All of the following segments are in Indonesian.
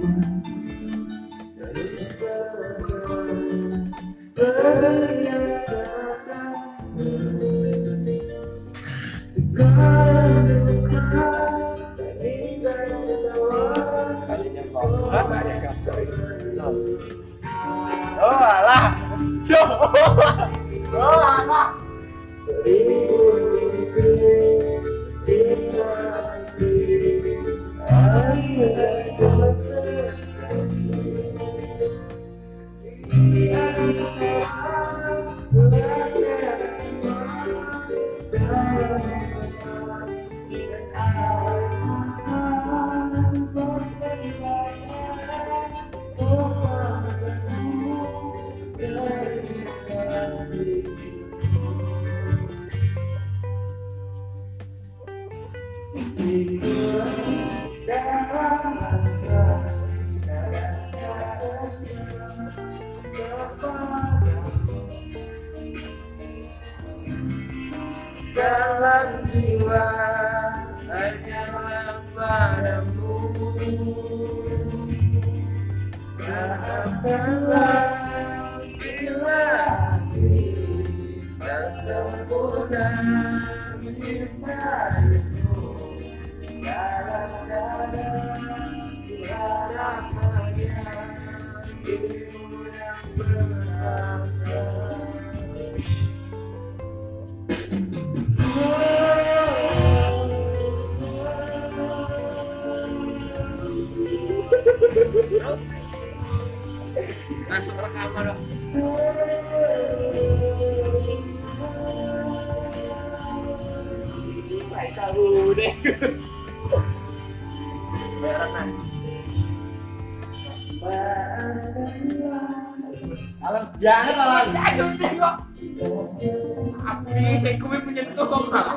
Oh alah, jauh. Dalam jiwa hanyalah padamu. Maafkanlah bila hati tak sempurna mencintaimu Kadang-kadang berharap hanya dirimu yang berharga Langsung rekaman dong. Tahu deh. Nah. Alam jangan alam. Jangan deh kok. Api saya kue menyentuh kok malah.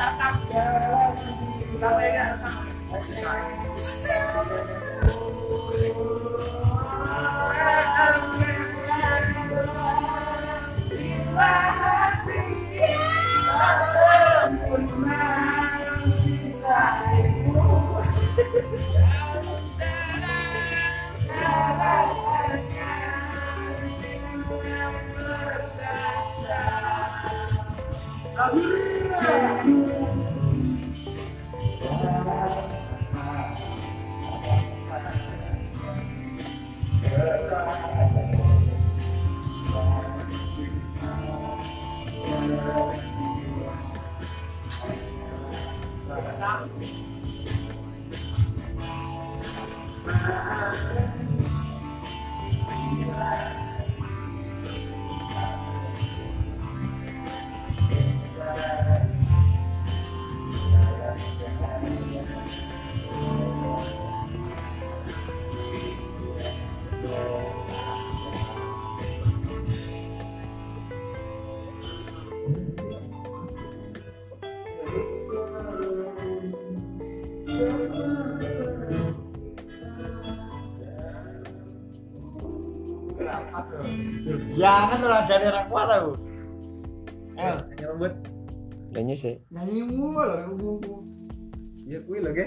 Sampai dari Jangan tuh ada daerah kuat aku. Eh, Nyambut. Nyanyi sih. nyanyimu loh. Ya kuwi lho, Ge.